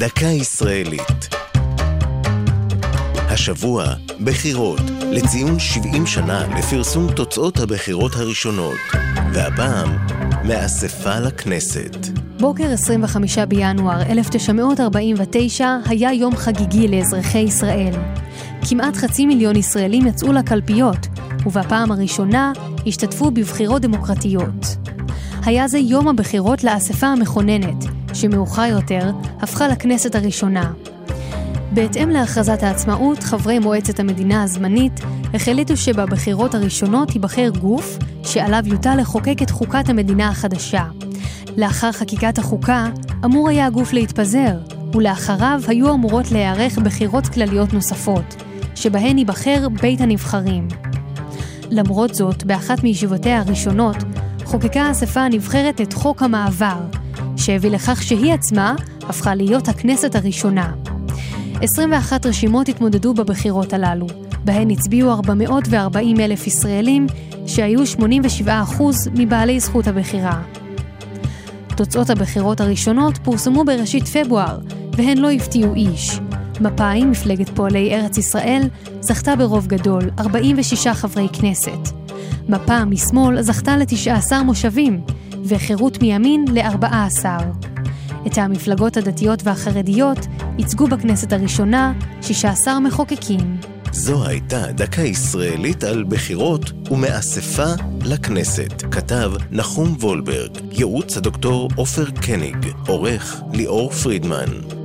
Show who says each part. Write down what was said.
Speaker 1: דקה ישראלית. השבוע, בחירות, לציון 70 שנה לפרסום תוצאות הבחירות הראשונות, והפעם, מאספה לכנסת.
Speaker 2: בוקר 25 בינואר 1949 היה יום חגיגי לאזרחי ישראל. כמעט חצי מיליון ישראלים יצאו לקלפיות, ובפעם הראשונה השתתפו בבחירות דמוקרטיות. היה זה יום הבחירות לאספה המכוננת, שמאוחר יותר הפכה לכנסת הראשונה. בהתאם להכרזת העצמאות, חברי מועצת המדינה הזמנית החליטו שבבחירות הראשונות ייבחר גוף שעליו יוטל לחוקק את חוקת המדינה החדשה. לאחר חקיקת החוקה, אמור היה הגוף להתפזר, ולאחריו היו אמורות להיערך בחירות כלליות נוספות, שבהן ייבחר בית הנבחרים. למרות זאת, באחת מישיבותיה הראשונות, חוקקה האספה הנבחרת את חוק המעבר, שהביא לכך שהיא עצמה הפכה להיות הכנסת הראשונה. 21 רשימות התמודדו בבחירות הללו, בהן הצביעו 440 אלף ישראלים, שהיו 87% מבעלי זכות הבחירה. תוצאות הבחירות הראשונות פורסמו בראשית פברואר, והן לא הפתיעו איש. מפא"י, מפלגת פועלי ארץ ישראל, זכתה ברוב גדול, 46 חברי כנסת. מפה משמאל זכתה ל-19 מושבים, וחירות מימין ל-14. את המפלגות הדתיות והחרדיות ייצגו בכנסת הראשונה 16 מחוקקים.
Speaker 1: זו הייתה דקה ישראלית על בחירות ומאספה לכנסת. כתב נחום וולברג, ייעוץ הדוקטור עופר קניג, עורך ליאור פרידמן.